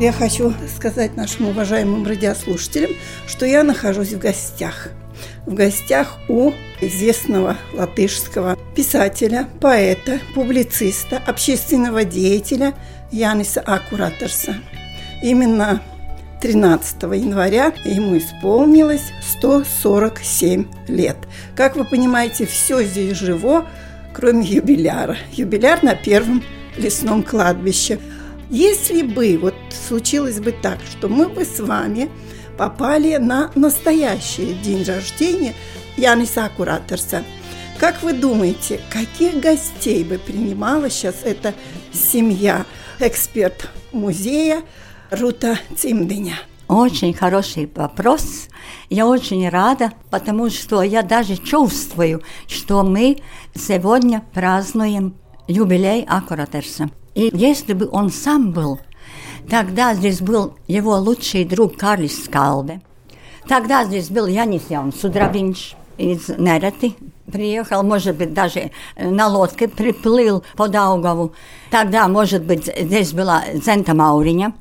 Я хочу сказать нашим уважаемым радиослушателям, что я нахожусь в гостях. В гостях у известного латышского писателя, поэта, публициста, общественного деятеля Яниса Акураторса. Именно 13 января ему исполнилось 147 лет. Как вы понимаете, все здесь живо, кроме юбиляра. Юбиляр на первом лесном кладбище – если бы вот случилось бы так, что мы бы с вами попали на настоящий день рождения Яниса Кураторса, как вы думаете, каких гостей бы принимала сейчас эта семья, эксперт музея Рута Цимдыня? Очень хороший вопрос. Я очень рада, потому что я даже чувствую, что мы сегодня празднуем юбилей Акуратерса. И если бы он сам был, тогда здесь был его лучший друг Карлис Скалбе. Тогда здесь был Янис Яун Судравинч из Нереты. Приехал, может быть, даже на лодке приплыл по Даугаву. Тогда, может быть, здесь была Зента Мауриня.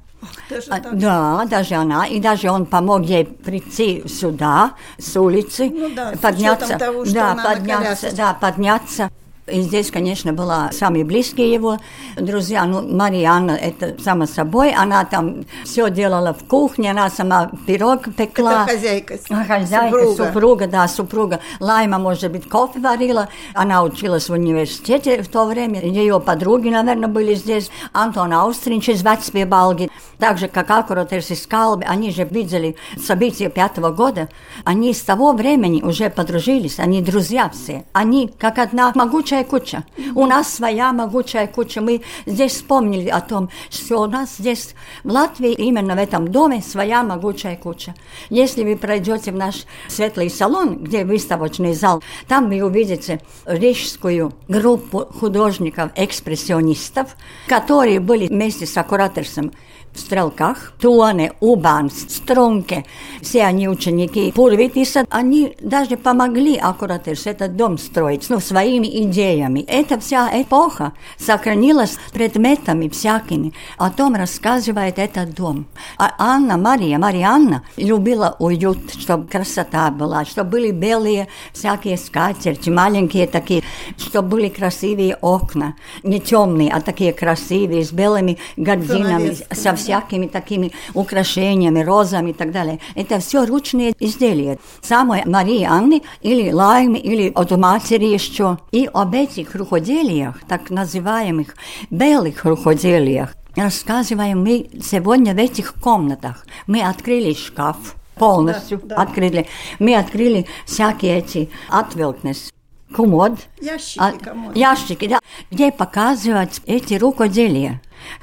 А, да, даже она. И даже он помог ей прийти сюда, с улицы, ну, да, подняться. Того, да, подняться, да, подняться. И здесь, конечно, была самые близкие его друзья. Ну, Марианна, это само собой. Она там все делала в кухне, она сама пирог пекла. Это хозяйка. Хозяйка, супруга. супруга, да, супруга. Лайма, может быть, кофе варила. Она училась в университете в то время. Ее подруги, наверное, были здесь. Антон Аустринч из Вацпебалги. Так же, как Акуратерс из Калби. Они же видели события пятого года. Они с того времени уже подружились. Они друзья все. Они как одна могучая куча. У нас своя могучая куча. Мы здесь вспомнили о том, что у нас здесь в Латвии, именно в этом доме, своя могучая куча. Если вы пройдете в наш светлый салон, где выставочный зал, там вы увидите рижскую группу художников-экспрессионистов, которые были вместе с Аккураторсом в Стрелках, Туане, Убанс, Струнке, все они ученики Пурвитиса, они даже помогли Аккуратырс этот дом строить, ну, своими идеями. Эта вся эпоха сохранилась предметами всякими. О том рассказывает этот дом. А Анна, Мария, Марианна любила уют, чтобы красота была, чтобы были белые всякие скатерти, маленькие такие, чтобы были красивые окна, не темные, а такие красивые, с белыми гординами, со всякими такими украшениями, розами и так далее. Это все ручные изделия. Самой Марии Анны или Лайми, или от матери еще. И об этих рукоделиях, так называемых белых рукоделиях, рассказываем мы сегодня в этих комнатах. Мы открыли шкаф, полностью да, да. открыли. Мы открыли всякие эти отвелкнес, комод. Ящики, а, комод. Ящики, да, где показывать эти рукоделия.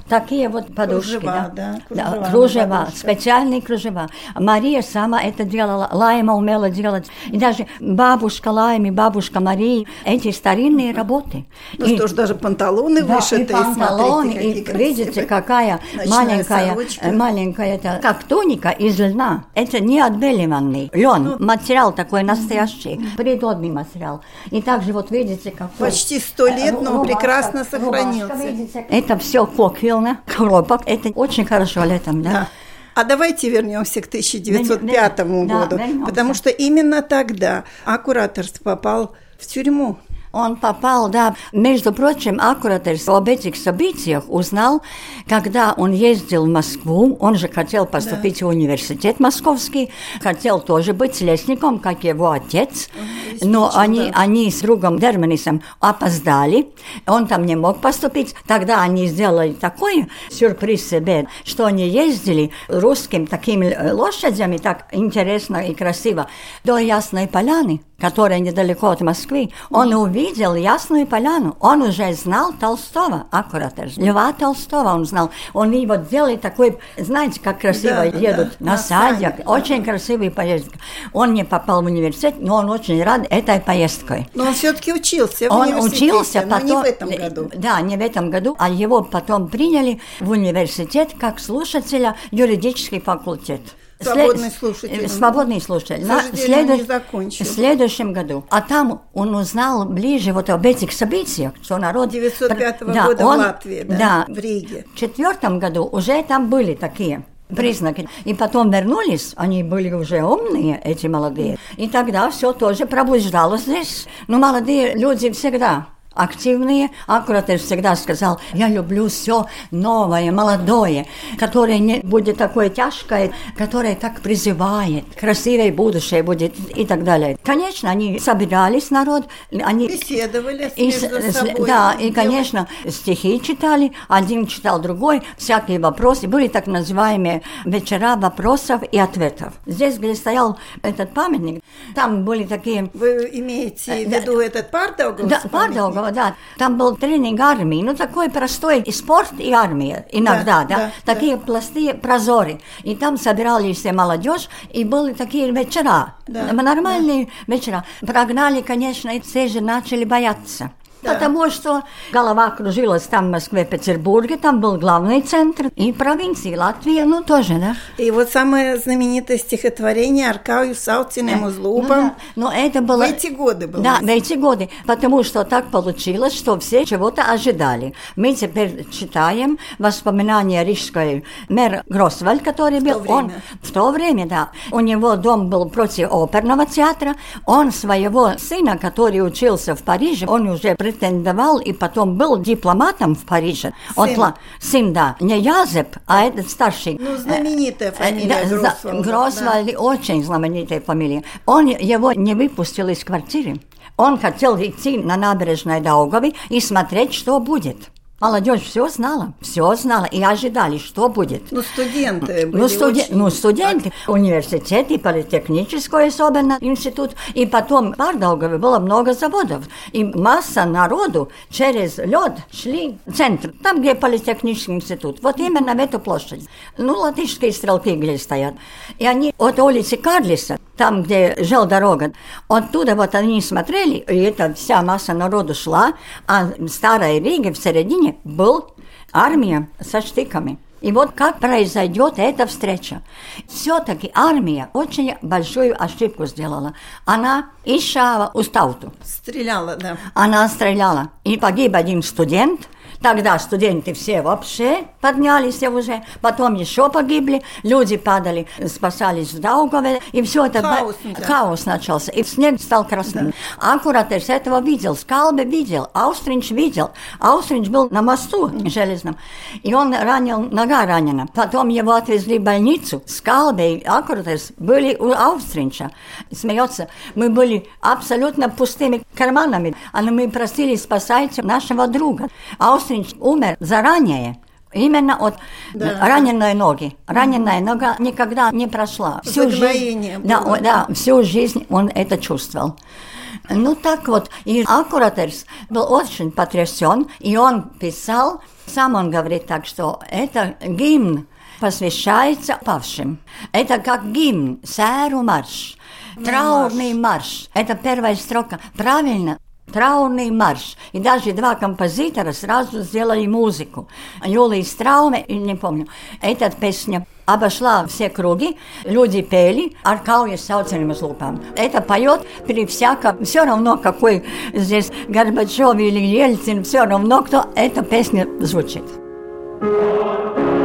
Такие вот подушки, кружева, да. да, кружева, да, кружева специальные кружева. Мария сама это делала, Лайма умела делать. И даже бабушка Лайми, бабушка Марии, эти старинные работы. Ну и, что ж, даже панталоны да, вышитые, и панталоны, смотрите, и видите, какая маленькая, сорочка. маленькая, это, как туника из льна. Это не отбеливанный лен, ну, материал такой настоящий, природный материал. И также вот видите, как почти сто лет, но он прекрасно сохранился. Рубашка, видите, это все Коквилна, хлопок. Это очень хорошо летом, да. да. А давайте вернемся к 1905 да, году, да, потому что именно тогда Аккураторс попал в тюрьму. Он попал, да. Между прочим, Аккуратес об этих событиях узнал, когда он ездил в Москву. Он же хотел поступить да. в университет московский, хотел тоже быть лесником, как его отец. Но они, да. они с другом Дерманисом опоздали. Он там не мог поступить. Тогда они сделали такой сюрприз себе, что они ездили русским такими лошадями, так интересно и красиво, до Ясной Поляны которая недалеко от Москвы, он увидел Ясную Поляну. Он уже знал Толстого, аккурат, Льва Толстого он знал. Он его делает такой, знаете, как красиво да, едут да, на, садик. Очень да. красивый поездка. Он не попал в университет, но он очень рад этой поездкой. Но он все-таки учился в Он учился потом... не в этом году. Да, не в этом году, а его потом приняли в университет как слушателя юридический факультет. Свободный слушатель. Свободный слушатель. На закончил. В следующем году. А там он узнал ближе вот об этих событиях, что народ... 905 да, года он, в Латвии, да, да, в Риге. В четвертом году уже там были такие признаки. И потом вернулись, они были уже умные, эти молодые. И тогда все тоже пробуждалось здесь. Но молодые люди всегда активные. Аккуратор всегда сказал, я люблю все новое, молодое, которое не будет такое тяжкое, которое так призывает, красивое будущее будет и так далее. Конечно, они собирались, народ, они... Беседовали и, между собой. Да, и, конечно, стихи читали, один читал другой, всякие вопросы. Были так называемые вечера вопросов и ответов. Здесь, где стоял этот памятник, там были такие... Вы имеете в виду да, этот Пардаугавс? Да, Да. Там был тренинг армии, ну такой простой и спорт, и армия иногда, да, да, да такие да. пластые прозоры. И там собирались все молодежь, и были такие вечера, да, нормальные да. вечера. Прогнали, конечно, и все же начали бояться. Да. Потому что голова кружилась там в Москве, Петербурге, там был главный центр, и провинции Латвия, ну тоже, да. И вот самое знаменитое стихотворение Аркаю Сауцинем Узлубом. Ну, да. Но это было... В эти годы было. Да, в эти годы, потому что так получилось, что все чего-то ожидали. Мы теперь читаем воспоминания рижской мэр Гросвальд, который был... В он, в то время, да. У него дом был против оперного театра. Он своего сына, который учился в Париже, он уже пред претендовал и потом был дипломатом в Париже. Сын. Он, сын, да, не Язеп, а этот старший. Ну, знаменитая э, фамилия да, Гросвальд. Гросвальд, да. очень знаменитая фамилия. Он его не выпустил из квартиры. Он хотел идти на набережной Даугавы и смотреть, что будет. Молодежь все знала, все знала и ожидали, что будет. Ну, студенты были ну, студи... очень... ну, студенты, университет и политехнический особенно институт. И потом в Пардаугове было много заводов. И масса народу через лед шли в центр, там, где политехнический институт. Вот именно в эту площадь. Ну, латышские стрелки где стоят. И они от улицы Карлиса, там, где жил дорога, оттуда вот они смотрели, и эта вся масса народу шла, а старая Рига в середине был армия со штыками. И вот как произойдет эта встреча. Все-таки армия очень большую ошибку сделала. Она ищала Устауту. Стреляла, да. Она стреляла. И погиб один студент, Тогда студенты все вообще поднялись уже, потом еще погибли, люди падали, спасались в Даугаве, и все это хаос, б... хаос начался, и снег стал красным. Да. Аккуратер с этого видел, Скалбе видел, Аустринч видел. Аустринч был на мосту железном, и он ранил, нога ранена. Потом его отвезли в больницу. Скалбе и Аккуратерс были у Аустринча. Смеется, мы были абсолютно пустыми карманами, а мы просили спасайте нашего друга. Аустринч Остринч умер заранее, Именно от да. раненой ноги. Раненая mm нога никогда не прошла. Всю жизнь, да, да, всю жизнь он это чувствовал. Ну так вот, и Аккуратерс был очень потрясен, и он писал, сам он говорит так, что это гимн посвящается павшим. Это как гимн, сэру марш. Траурный марш. Это первая строка. Правильно, Траурный марш. И даже два композитора сразу сделали музыку. Юлия Страуме, не помню, эта песня обошла все круги, люди пели, аркауя с лупам. Это поет при всяком, все равно какой здесь Горбачев или Ельцин, все равно кто эта песня звучит. thank you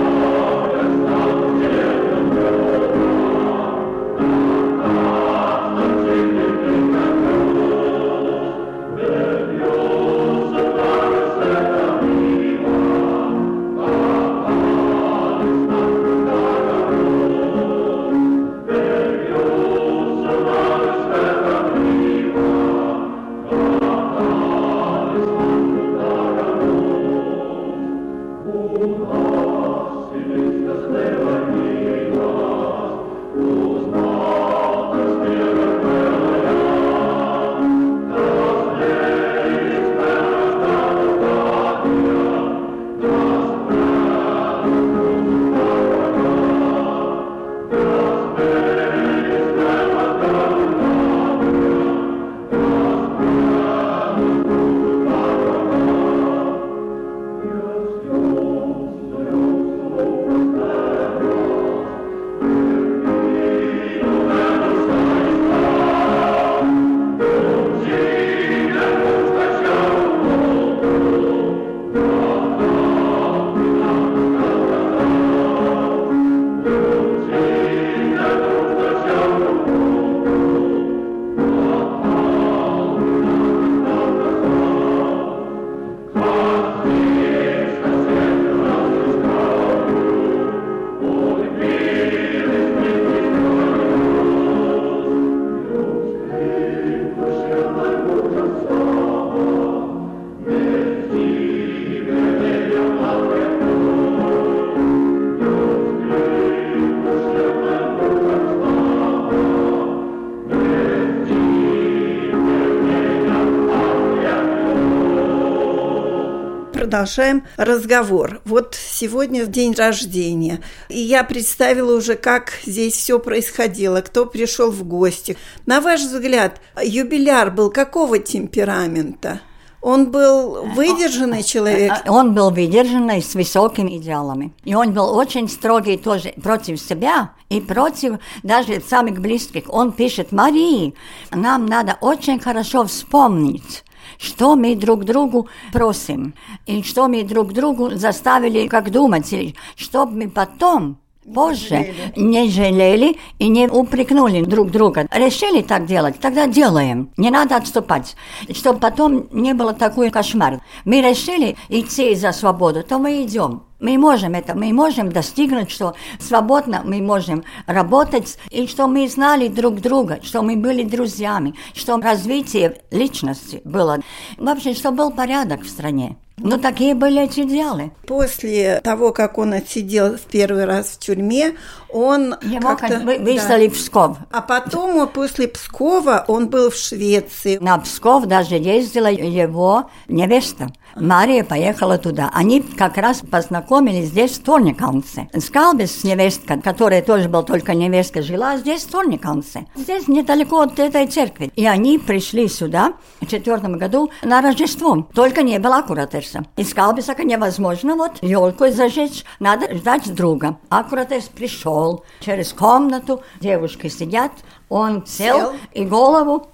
продолжаем разговор. Вот сегодня день рождения, и я представила уже, как здесь все происходило, кто пришел в гости. На ваш взгляд, юбиляр был какого темперамента? Он был выдержанный человек? А, он был выдержанный, с высокими идеалами. И он был очень строгий тоже против себя и против даже самых близких. Он пишет, Марии, нам надо очень хорошо вспомнить, что мы друг другу просим, и что мы друг другу заставили как думать, чтобы мы потом позже не жалели и не упрекнули друг друга. Решили так делать, тогда делаем. Не надо отступать, чтобы потом не было такой кошмар. Мы решили идти за свободу, то мы идем. Мы можем это, мы можем достигнуть, что свободно мы можем работать, и что мы знали друг друга, что мы были друзьями, что развитие личности было. Вообще, что был порядок в стране. Ну, такие были эти идеалы. После того, как он отсидел в первый раз в тюрьме, он Его как выслали да. в Псков. А потом, после Пскова, он был в Швеции. На Псков даже ездила его невеста. Мария поехала туда. Они как раз познакомились здесь, в Торниканце. Скалбис, невестка, которая тоже была только невестка, жила здесь, в Торниканце. Здесь недалеко от этой церкви. И они пришли сюда в четвертом году на Рождество. Только не было аккуратерса. И Скалбиса невозможно вот елку зажечь, надо ждать друга. Аккуратерс пришел через комнату, девушки сидят, он сел, сел. и голову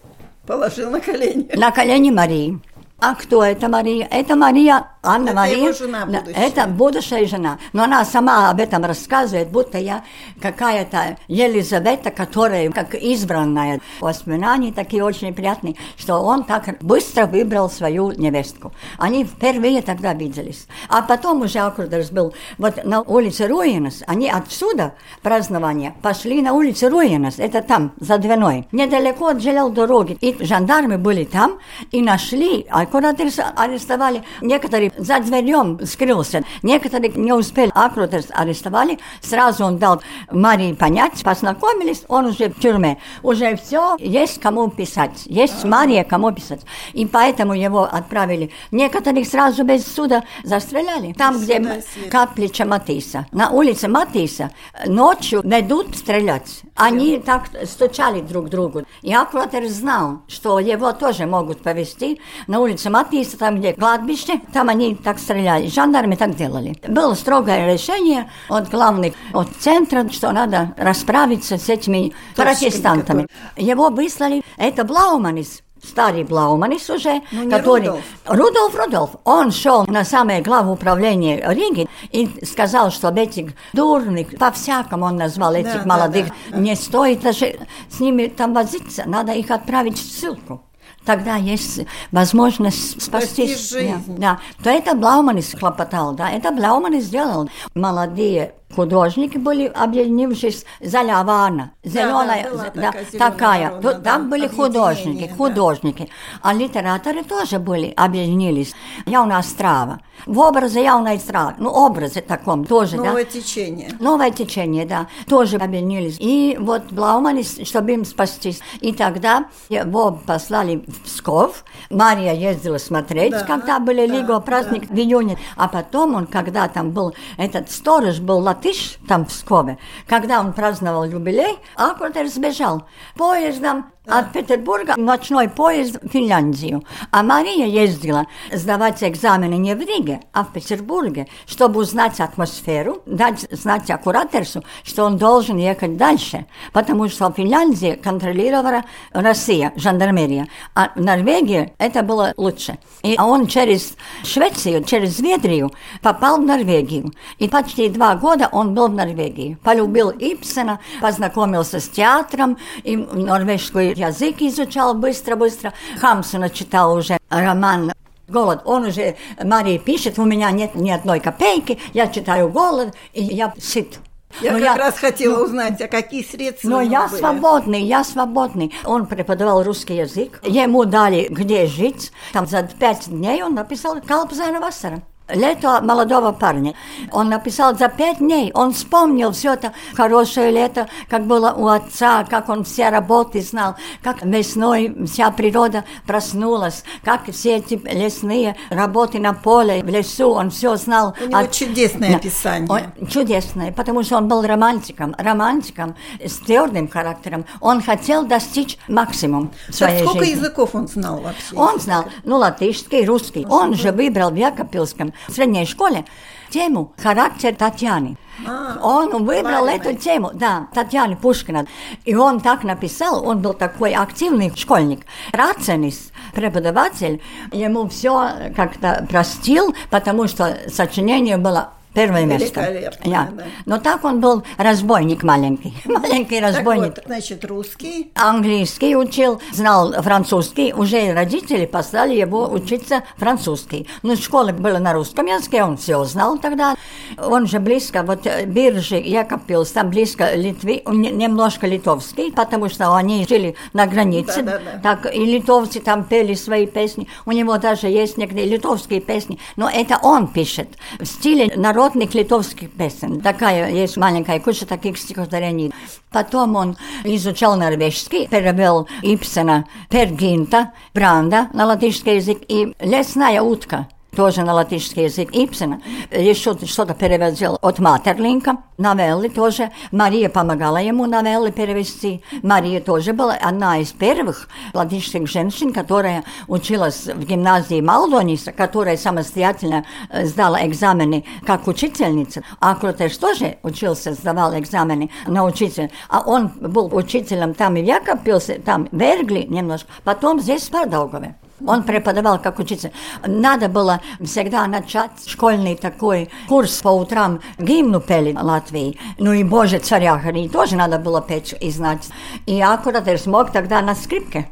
положил на колени. На колени Марии. А кто это Мария? Это Мария Анна это Мария, его жена будущая. это будущая жена. Но она сама об этом рассказывает, будто я какая-то Елизавета, которая как избранная. Воспоминания такие очень приятные, что он так быстро выбрал свою невестку. Они впервые тогда виделись. А потом уже Акрудерс был вот на улице Руинес. Они отсюда празднования пошли на улицу Руинес. Это там, за Двиной. Недалеко от желел дороги. И жандармы были там и нашли, Акрудерс арестовали. Некоторые за дверем скрылся. Некоторые не успели, Акрутес арестовали. Сразу он дал Марии понять, познакомились, он уже в тюрьме. Уже все, есть кому писать, есть Мария кому писать. И поэтому его отправили. Некоторых сразу без суда застреляли. Там, где каплича Матиса. На улице Матиса ночью ведут стрелять. Они так стучали друг другу. И Акрутер знал, что его тоже могут повезти на улице Матиса, там, где кладбище, там они так стреляли, жандармы так делали. Было строгое решение от главных, от центра, что надо расправиться с этими протестантами. Его выслали, это Блауманис, старый Блауманис уже, ну, который... Рудольф. Рудольф, Рудольф. Он шел на самое главу управления Риги и сказал, что этих дурных, по-всякому он назвал этих да, молодых, да, да, не стоит даже с ними там возиться, надо их отправить в ссылку тогда есть возможность спастись. жизнь. Да, да. То это Блауманис хлопотал, да, это Блауманис сделал. Молодые художники были, объединившись, «Заля Вана», «Зеленая», да, да, такая такая. ворона, Тут, да, там были художники, да. художники. А литераторы тоже были, объединились. Jaunā strāva. В образе jaunai strāva. Ну, образе таком тоже, да. Новое течение. Новое течение, да, тоже объединились. И вот Блауманис, чтобы им спастись. И тогда его послали в Псков. Мария ездила смотреть, Да, когда были да, Лиго праздник в июне. А потом он, когда там был, этот сторож был латыш там в Пскове, когда он праздновал юбилей, Аккуртер сбежал. Поездом от Петербурга ночной поезд в Финляндию. А Мария ездила сдавать экзамены не в Риге, а в Петербурге, чтобы узнать атмосферу, дать знать аккураторсу, что он должен ехать дальше, потому что в Финляндии контролировала Россия, жандармерия, а в Норвегии это было лучше. И он через Швецию, через Ведрию попал в Норвегию. И почти два года он был в Норвегии. Полюбил Ипсена, познакомился с театром, и норвежский язык изучал быстро-быстро. Хамсона читал уже роман Голод. Он уже, Мария пишет, у меня нет ни одной копейки, я читаю голод, и я сыт. Я Но как раз хотела узнать, а какие средства но я были? свободный, я свободный. Он преподавал русский язык. Ему дали где жить. Там за пять дней он написал «Kalpa zēna vasara». Лето молодого парня. Он написал за пять дней. Он вспомнил все это хорошее лето, как было у отца, как он все работы знал, как весной вся природа проснулась, как все эти лесные работы на поле, в лесу, он все знал. У него чудесное Да. описание. Он- чудесное, потому что он был романтиком, романтиком с твердым характером. Он хотел достичь максимум в Так своей сколько жизни. языков он знал вообще? Он знал, ну, латышский, русский. Он же выбрал в Якопилском в средней школе тему «Характер Татьяны». А, Он выбрал Лариной. эту тему, да, Татьяны Пушкина. И он так написал, он был такой активный школьник. Раценис, преподаватель, ему все как-то простил, потому что сочинение было первое место. Я. да. Но так он был разбойник маленький, маленький Так разбойник. вот, значит, русский. Английский учил, знал французский, уже родители послали его учиться французский. Но школа была на русском языке, он все знал тогда. Он же близко, вот э, Биржи, Якопилс, там близко Литвы, немножко литовский, потому что они жили на границе. Да-да-да. Так и литовцы там пели свои песни. У него даже есть некоторые литовские песни, но это он пишет в стиле народных литовских песен. Такая есть маленькая куча таких стихотворений. Потом он изучал норвежский, перевел Ипсена, Пергинта, Бранда на латышский язык и «Лесная утка» Тоже на латышский язык Ипсена. Еще что-то переводил от Матерлинка, новеллы тоже. Мария помогала ему новеллы перевести. Мария тоже была одна из первых латышских женщин, которая училась в гимназии Малдониса, которая самостоятельно э, сдала экзамены как учительница. А Крутеш тоже учился, сдавал экзамены на учителя. А он был учителем там и в Якобпилсе, там в Эргли немножко, потом здесь в Пардаугове. Он преподавал как учитель. Надо было всегда начать школьный такой курс по утрам гимну пели Латвии. Ну и Боже царя Хри тоже надо было петь и знать. И аккурат смог тогда на скрипке.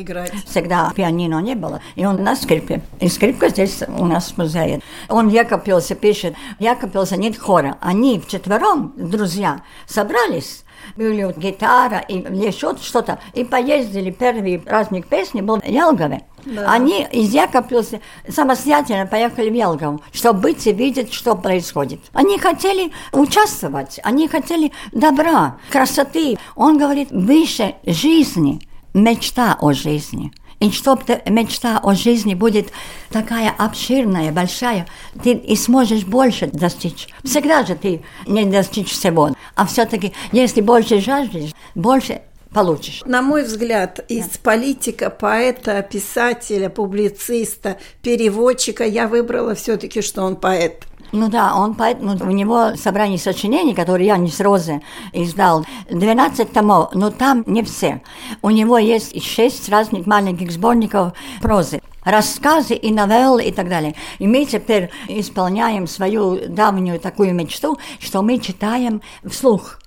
Играть. Всегда пианино не было. И он на скрипке. И скрипка здесь у нас в музее. Он в Якопилсе пишет. В Якопилсе нет хора. Они вчетвером, друзья, собрались. Были вот гитара и еще что-то. И поездили. Первый праздник песни был в Ялгове. Да. Они из Якопилса самостоятельно поехали в Ялгову, чтобы быть и видеть, что происходит. Они хотели участвовать, они хотели добра, красоты. Он говорит, выше жизни, мечта о жизни. И чтоб ты- мечта о жизни будет такая обширная, большая, ты и сможешь больше достичь. Всегда же ты не достичь всего. А все-таки, если больше жаждешь, больше получишь. На мой взгляд, из политика, поэта, писателя, публициста, переводчика я выбрала все-таки, что он поэт. Ну да, он поэт, ну, у него собрание сочинений, которые я не с Розы издал, 12 томов, но там не все. У него есть шесть разных маленьких сборников прозы рассказы и новеллы и так далее. И мы теперь исполняем свою давнюю такую мечту, что мы читаем вслух.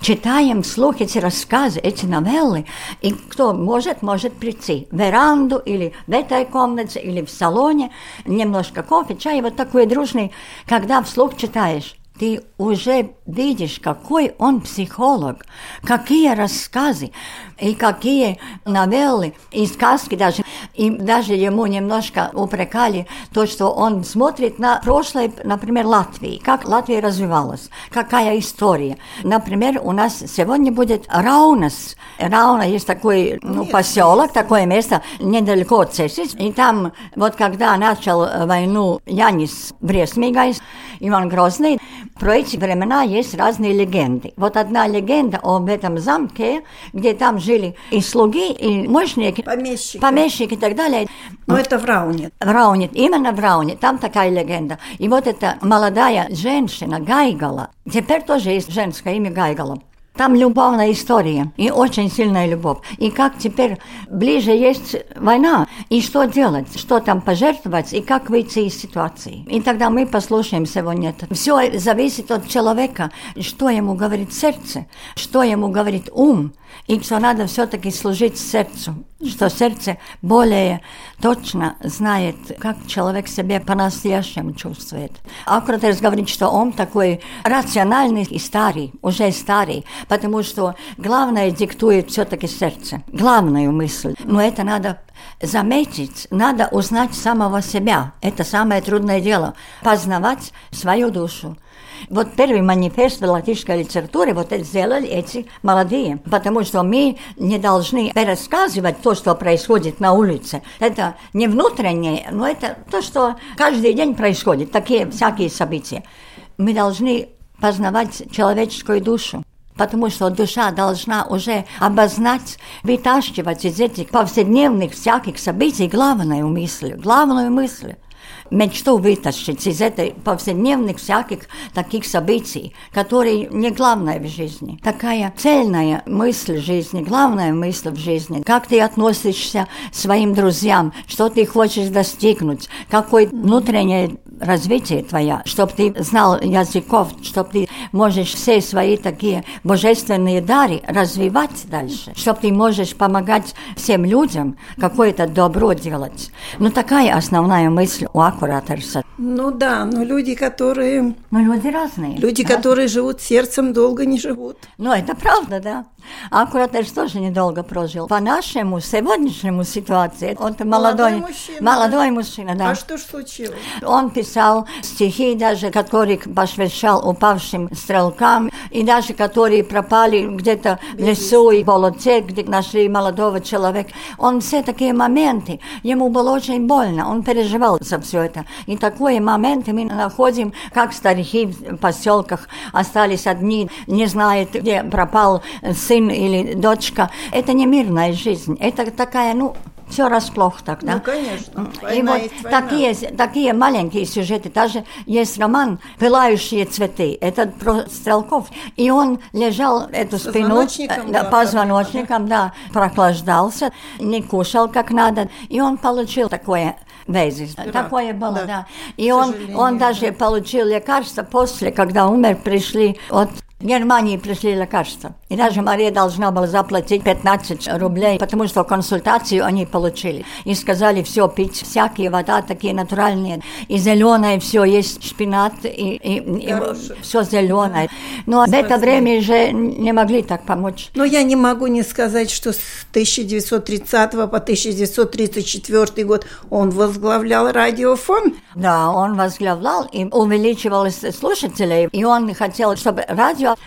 Читаем вслух эти рассказы, эти новеллы, и кто может, может прийти в веранду или в этой комнате, или в салоне, немножко кофе, чай, вот такой дружный, когда вслух читаешь. Ты уже видишь, какой он психолог, какие рассказы и какие новеллы и сказки даже. И даже ему немножко упрекали то, что он смотрит на прошлое, например, Латвии, как Латвия развивалась, какая история. Например, у нас сегодня будет Раунас. Рауна есть такой ну, поселок, такое место недалеко от Цесис. И там, вот когда начал войну Янис Брестмигайс, Иван Грозный, про эти времена есть разные легенды. Вот одна легенда об этом замке, где там жили и слуги, и мощники, помещики, помещики и так далее. Но это в Рауне. В Рауне, именно в Рауне, там такая легенда. И вот эта молодая женщина Гайгала, теперь тоже есть женское имя Гайгала, там любовная история и очень сильная любовь. И как теперь ближе есть война, и что делать, что там пожертвовать, и как выйти из ситуации. И тогда мы послушаем сегодня это. Все зависит от человека, что ему говорит сердце, что ему говорит ум, и что надо все-таки служить сердцу, что сердце более точно знает, как человек себя по-настоящему чувствует. Аккуратес говорит, что он такой рациональный и старый, уже старый, потому что главное диктует все-таки сердце, главную мысль. Но это надо заметить, надо узнать самого себя. Это самое трудное дело. Познавать свою душу. Вот первый манифест латышской литературы вот сделали эти молодые, потому что мы не должны пересказывать то, что происходит на улице. Это не внутреннее, но это то, что каждый день происходит, такие всякие события. Мы должны познавать человеческую душу потому что душа должна уже обознать, вытаскивать из этих повседневных всяких событий главную мысль, главную мысль мечту вытащить из этой повседневных всяких таких событий, которые не главное в жизни. Такая цельная мысль жизни, главная мысль в жизни. Как ты относишься к своим друзьям, что ты хочешь достигнуть, какое внутреннее развитие твое, чтобы ты знал языков, чтобы ты можешь все свои такие божественные дары развивать дальше, чтобы ты можешь помогать всем людям какое-то добро делать. Ну, такая основная мысль у Аккураторса. Ну да, но люди, которые... Ну, люди разные. Люди, разные. которые живут сердцем, долго не живут. Ну, это правда, да. Аккураторс тоже недолго прожил. По нашему сегодняшнему ситуации, он молодой, молодой мужчина. Молодой мужчина, да. А что ж случилось? Он писал стихи даже, которые посвящал упавшим стрелкам, и даже которые пропали где-то в лесу и болоте, где нашли молодого человека. Он все такие моменты, ему было очень больно, он переживал за все это. И такие моменты мы находим, как старики в поселках остались одни, не знают, где пропал сын или дочка. Это не мирная жизнь, это такая, ну, все расплох тогда. Ну, конечно. и вот такие, такие маленькие сюжеты. Даже есть роман «Пылающие цветы». Это про стрелков. И он лежал эту спину э, да, позвоночником, да, прохлаждался, не кушал как надо. И он получил такое Вейзис. Такое было, да. да. И он, он даже получил лекарство после, когда умер, пришли от в Германии пришли лекарства. И даже Мария должна была заплатить 15 рублей, потому что консультацию они получили. И сказали, все, пить всякие вода, такие натуральные. И зеленое все, есть шпинат, и, и, и все зеленое. Но в это время же не могли так помочь. Но я не могу не сказать, что с 1930 по 1934 год он возглавлял радиофон. Да, он возглавлял и увеличивалось слушателей. И он хотел, чтобы радио все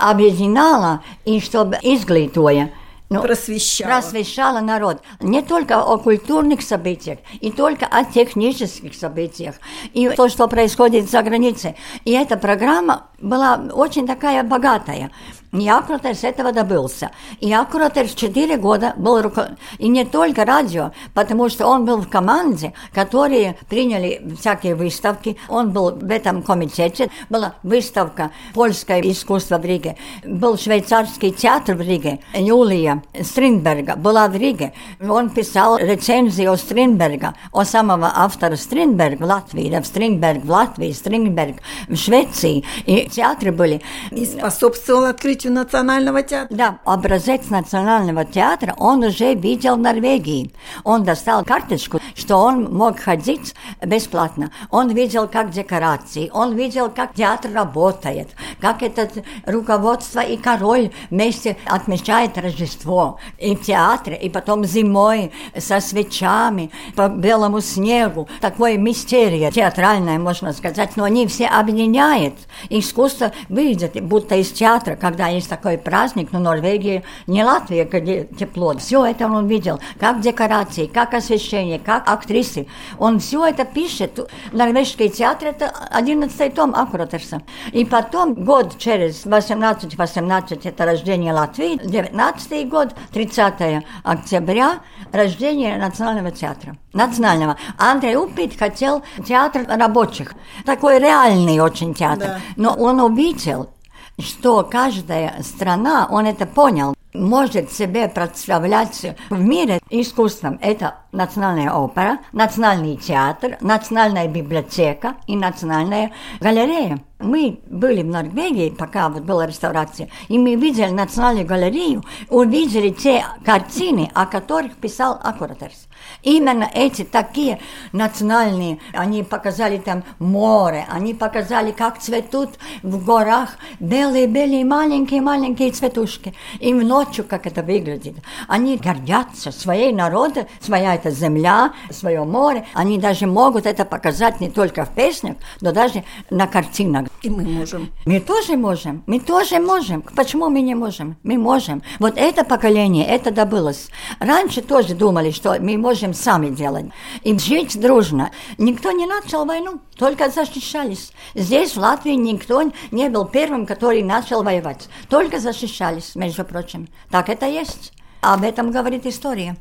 объединяла и чтобы изглитывая. Ну, просвещала. просвещала народ. Не только о культурных событиях, и только о технических событиях, и то, что происходит за границей. И эта программа была очень такая богатая. И с этого добился. И Акротер в 4 года был руко... И не только радио, потому что он был в команде, которые приняли всякие выставки. Он был в этом комитете. Была выставка «Польское искусство в Риге». Был швейцарский театр в Риге. Юлия Стринберга была в Риге. Он писал рецензию о Стринберга, о самого автора Стринберг в Латвии, Стринберг в Латвии, Стринберг в Швеции. И театры были. И способствовал открытию открытию Национального театра. Да, образец Национального театра он уже видел в Норвегии. Он достал карточку, что он мог ходить бесплатно. Он видел, как декорации, он видел, как театр работает, как это руководство и король вместе отмечает Рождество и в театре, и потом зимой со свечами по белому снегу. Такое мистерия театральное, можно сказать, но они все объединяют. Искусство выйдет, будто из театра, когда есть такой праздник, но Норвегия не Латвия, где тепло. Все это он видел, как декорации, как освещение, как актрисы. Он все это пишет. Норвежский театр – это 11 том Аккуратерса. И потом, год через 18-18 – это рождение Латвии, 19 год, 30 октября – рождение Национального театра. Национального. Андрей Упит хотел театр рабочих. Такой реальный очень театр. Да. Но он увидел, что каждая страна, он это понял, может себе представлять в мире искусством. Это национальная опера, национальный театр, национальная библиотека и национальная галерея. Мы были в Норвегии, пока вот была реставрация, и мы видели национальную галерею, увидели те картины, о которых писал Аккуратерс. Именно эти такие национальные, они показали там море, они показали, как цветут в горах белые-белые маленькие-маленькие цветушки. И ночью, как это выглядит. Они гордятся своей народом, своя эта земля, свое море. Они даже могут это показать не только в песнях, но даже на картинах. И мы можем. Мы тоже можем. Мы тоже можем. Почему мы не можем? Мы можем. Вот это поколение, это добылось. Раньше тоже думали, что мы можем сами делать. И жить дружно. Никто не начал войну, только защищались. Здесь, в Латвии, никто не был первым, который начал воевать. Только защищались, между прочим. Так это есть. Об этом говорит история.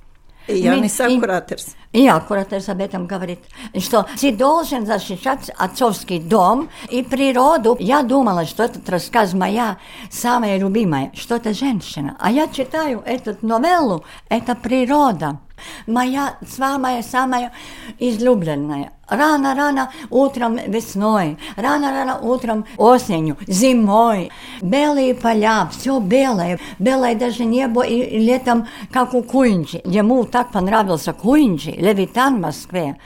Янис Аккуратерс. И Аккуратерс об этом говорит, что ты должен защищать отцовский дом и природу. Я думала, что этот рассказ моя самая любимая, что это женщина. А я читаю эту новеллу, это природа моя самая-самая излюбленная. Рано-рано утром весной, рано-рано утром осенью, зимой. Белые поля, все белое. Белое даже небо и летом, как у Куинджи. Ему так понравился Куинджи, Левитан в Москве.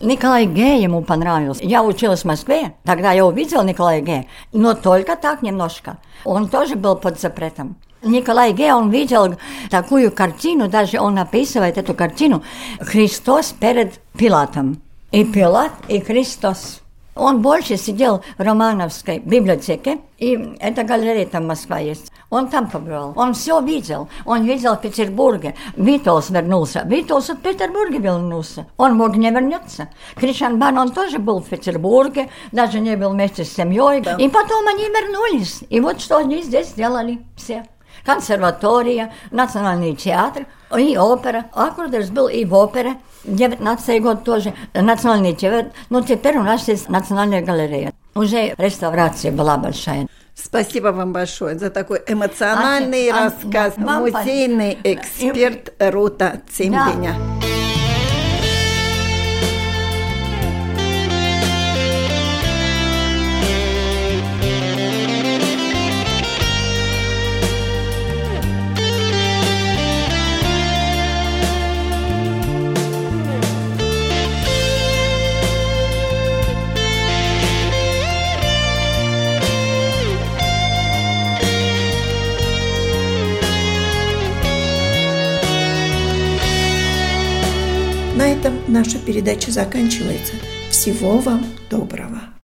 Николай Г. ему понравился. Я училась в Москве, тогда я увидела Николая Г. Но только так немножко. Он тоже был под запретом. Николай Ге, он видел такую картину, даже он описывает эту картину, Христос перед Пилатом. И Пилат, и Христос. Он больше сидел в Романовской библиотеке, и эта галерея там в Москве есть. Он там побывал. Он все видел. Он видел в Петербурге. Витолс вернулся. Витолс в Петербурге вернулся. Он мог не вернуться. Кришанбан, он тоже был в Петербурге, даже не был вместе с семьей. Да. И потом они вернулись. И вот что они здесь сделали все консерватория, национальный театр и опера. Аккордерс был и в опере. 19 год тоже национальный театр. Но теперь у нас есть национальная галерея. Уже реставрация была большая. Спасибо вам большое за такой эмоциональный а, рассказ. А, Музейный эксперт Рута Цимбиня. Да. Этом наша передача заканчивается. Всего вам доброго!